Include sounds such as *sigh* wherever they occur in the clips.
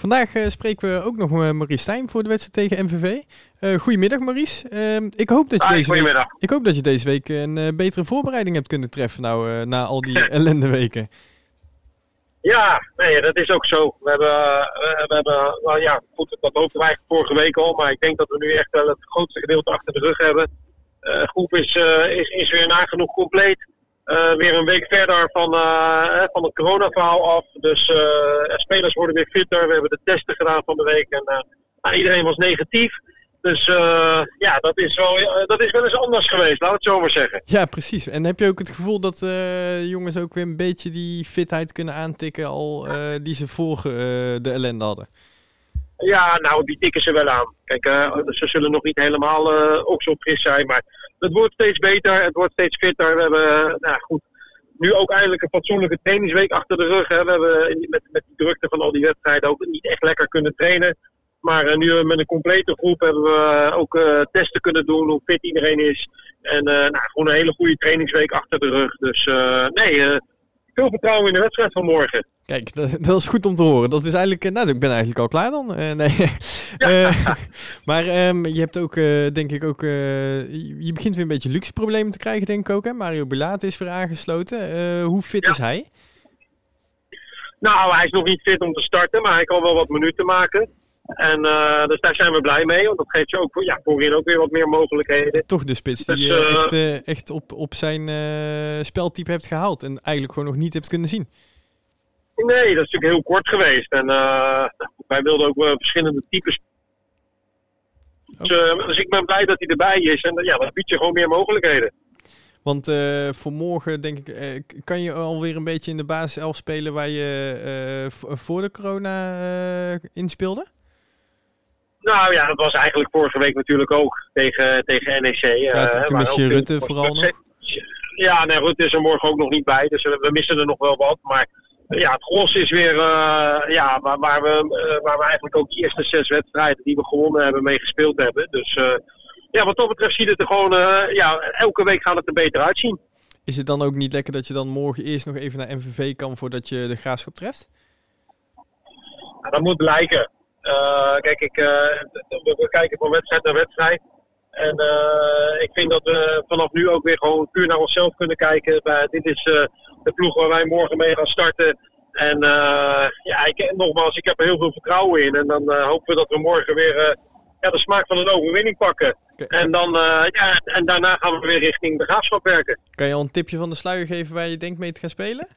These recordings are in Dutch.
Vandaag uh, spreken we ook nog met Maurice Stijn voor de wedstrijd tegen MVV. Uh, goedemiddag Maurice. Uh, ik, hoop dat je ah, deze week, ik hoop dat je deze week een betere voorbereiding hebt kunnen treffen nou, na al die *laughs* ellende weken. Ja, nee, dat is ook zo. We hebben, we hebben nou ja, goed, dat hoopten wij vorige week al, maar ik denk dat we nu echt wel het grootste gedeelte achter de rug hebben. De groep is, is, is weer nagenoeg compleet. Uh, weer een week verder van, uh, van het coronaverhaal af. Dus uh, spelers worden weer fitter. We hebben de testen gedaan van de week en nou, iedereen was negatief. Dus ja, dat is, wel, dat is wel eens anders geweest, laat het zo maar zeggen. Ja, precies. En heb je ook het gevoel dat jongens ook weer een beetje die fitheid kunnen aantikken al die ze voor de ellende hadden? Ja, nou, die tikken ze wel aan. Kijk, ze zullen nog niet helemaal ook zo fris zijn, maar het wordt steeds beter, het wordt steeds fitter. We hebben, nou goed, nu ook eindelijk een fatsoenlijke trainingsweek achter de rug. Hè. We hebben met, met die drukte van al die wedstrijden ook niet echt lekker kunnen trainen. Maar uh, nu met een complete groep hebben we ook uh, testen kunnen doen hoe fit iedereen is. En nou, gewoon een hele goede trainingsweek achter de rug. Dus nee, veel vertrouwen in de wedstrijd van morgen. Kijk, dat, dat, is goed om te horen. Dat is eigenlijk, eh, nou, ik ben eigenlijk al klaar dan. Uh, nee. *laughs* uh, maar um, je hebt ook, uh, denk ik ook, je begint weer een beetje luxe problemen te krijgen, denk ik ook. Hè? Mario Belate is weer aangesloten. hoe fit ja. is hij? Nou, hij is nog niet fit om te starten, maar hij kan wel wat minuten maken. En uh, dus daar zijn we blij mee, want dat geeft je ook ja, voorin ook weer wat meer mogelijkheden. Toch de spits die dus, je echt, uh, echt op, op zijn speltype hebt gehaald en eigenlijk gewoon nog niet hebt kunnen zien. Nee, dat is natuurlijk heel kort geweest. En wij wilden ook verschillende types. Dus, dus, ik ben blij dat hij erbij is en ja, dat biedt je gewoon meer mogelijkheden. Want uh, voor morgen, denk ik, uh, kan je alweer een beetje in de basis 11 spelen waar je uh, voor de corona inspeelde? Nou ja, dat was eigenlijk vorige week natuurlijk ook tegen, tegen NEC. Ja, toen mis je Rutte vooral nog. Ja, nee, Rutte is er morgen ook nog niet bij, dus we, we missen er nog wel wat. Maar ja, het gros is weer uh, ja, waar, waar, we, uh, waar we eigenlijk ook die eerste zes wedstrijden die we gewonnen hebben mee gespeeld hebben. Dus uh, ja, wat dat betreft ziet het er gewoon, ja, elke week gaat het er beter uitzien. Is het dan ook niet lekker dat je dan morgen eerst nog even naar MVV kan voordat je de graafschap treft? Dat moet blijken. Uh, kijk, ik, uh, we, kijken van wedstrijd naar wedstrijd. En uh, ik vind dat we vanaf nu ook weer gewoon puur naar onszelf kunnen kijken. Bij, dit is de ploeg waar wij morgen mee gaan starten. En ja, ik, nogmaals, ik heb er heel veel vertrouwen in. En dan hopen we dat we morgen weer ja, de smaak van een overwinning pakken. En, dan, ja, en daarna gaan we weer richting de graafschap werken. Kan je al een tipje van de sluier geven waar je denkt mee te gaan spelen?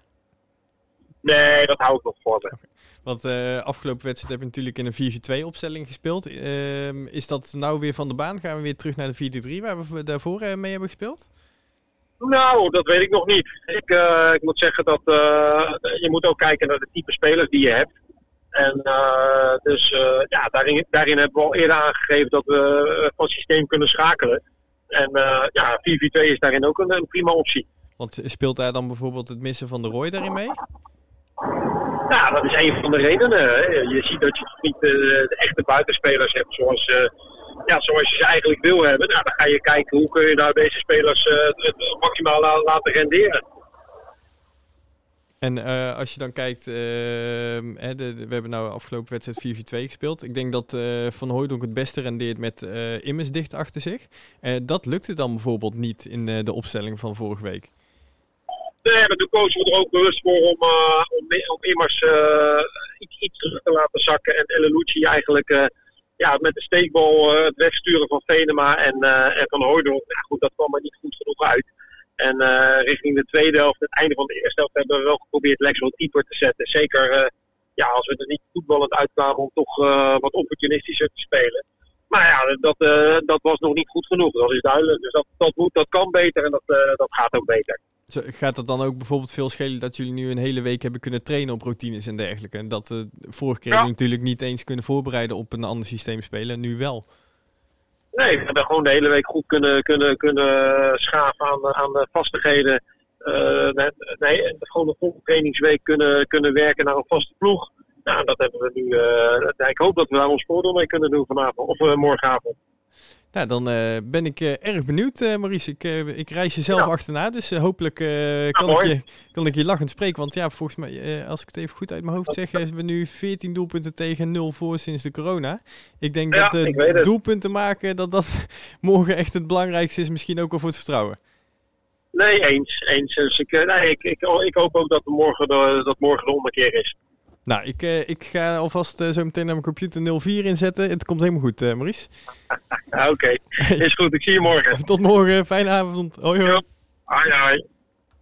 Nee, dat hou ik nog voor me. Okay. Want uh, afgelopen wedstrijd heb je natuurlijk in een 4-4-2 opstelling gespeeld. Uh, is dat nou weer van de baan? Gaan we weer terug naar de 4-3 waar we daarvoor uh, mee hebben gespeeld? Nou, dat weet ik nog niet. Ik, ik moet zeggen dat je moet ook kijken naar de type spelers die je hebt. En dus ja, daarin, daarin hebben we al eerder aangegeven dat we van systeem kunnen schakelen. En ja, 4-4-2 is daarin ook een, een prima optie. Want speelt daar dan bijvoorbeeld het missen van de Roy daarin mee? Ja, dat is een van de redenen. Hè. Je ziet dat je niet de, de echte buitenspelers hebt zoals, uh, ja, zoals je ze eigenlijk wil hebben. Nou, dan ga je kijken hoe kun je nou deze spelers het maximaal la laten renderen. En als je dan kijkt, de, we hebben nou afgelopen wedstrijd 4-4-2 gespeeld. Ik denk dat Van Hooydonk het beste rendeert met Immers dicht achter zich. dat lukte dan bijvoorbeeld niet in de opstelling van vorige week. Nee, maar toen kozen er ook bewust voor om, uh, om, om immers uh, iets, iets terug te laten zakken. En Elalucci eigenlijk uh, ja, met de steekbal het wegsturen van Venema en, en van Hooydonk. Ja, goed, dat kwam er niet goed genoeg uit. En richting de tweede helft, het einde van de eerste helft, hebben we wel geprobeerd Lex wat dieper te zetten. Zeker ja, als we er niet voetballend uitkwamen om toch wat opportunistischer te spelen. Maar ja, dat, dat was nog niet goed genoeg, dat is duidelijk. Dus dat, dat, moet, dat kan beter en dat, dat gaat ook beter. Gaat het dan ook bijvoorbeeld veel schelen dat jullie nu een hele week hebben kunnen trainen op routines en dergelijke? En dat uh, vorige keer ja. natuurlijk niet eens kunnen voorbereiden op een ander systeem spelen, nu wel? Nee, we hebben gewoon de hele week goed kunnen, kunnen, kunnen schaven aan, aan de vastigheden. Uh, nee, gewoon een volle trainingsweek kunnen, kunnen werken naar een vaste ploeg. Nou, dat hebben we nu. Uh, ik hoop dat we daar ons voordeel mee kunnen doen vanavond of morgenavond. Nou, dan ben ik erg benieuwd, Maurice. Ik, ik reis je zelf achterna, dus hopelijk kan, ik je, kan ik je lachend spreken. Want ja, volgens mij, als ik het even goed uit mijn hoofd zeg, hebben we nu 14 doelpunten tegen 0 voor sinds de corona. Ik denk dat doelpunten maken, dat dat *laughs* morgen echt het belangrijkste is, misschien ook al voor het vertrouwen. Nee, eens. eens. Dus ik, nee, ik, ik, ik hoop ook dat morgen de, dat morgen de ommekeer is. Nou, ik, uh, ik ga alvast uh, zo meteen naar mijn computer 04 inzetten. Het komt helemaal goed, uh, Maurice. *laughs* Oké, is goed. Ik zie je morgen. *laughs* Tot morgen. Fijne avond. Hoi hoi. Hoi hoi.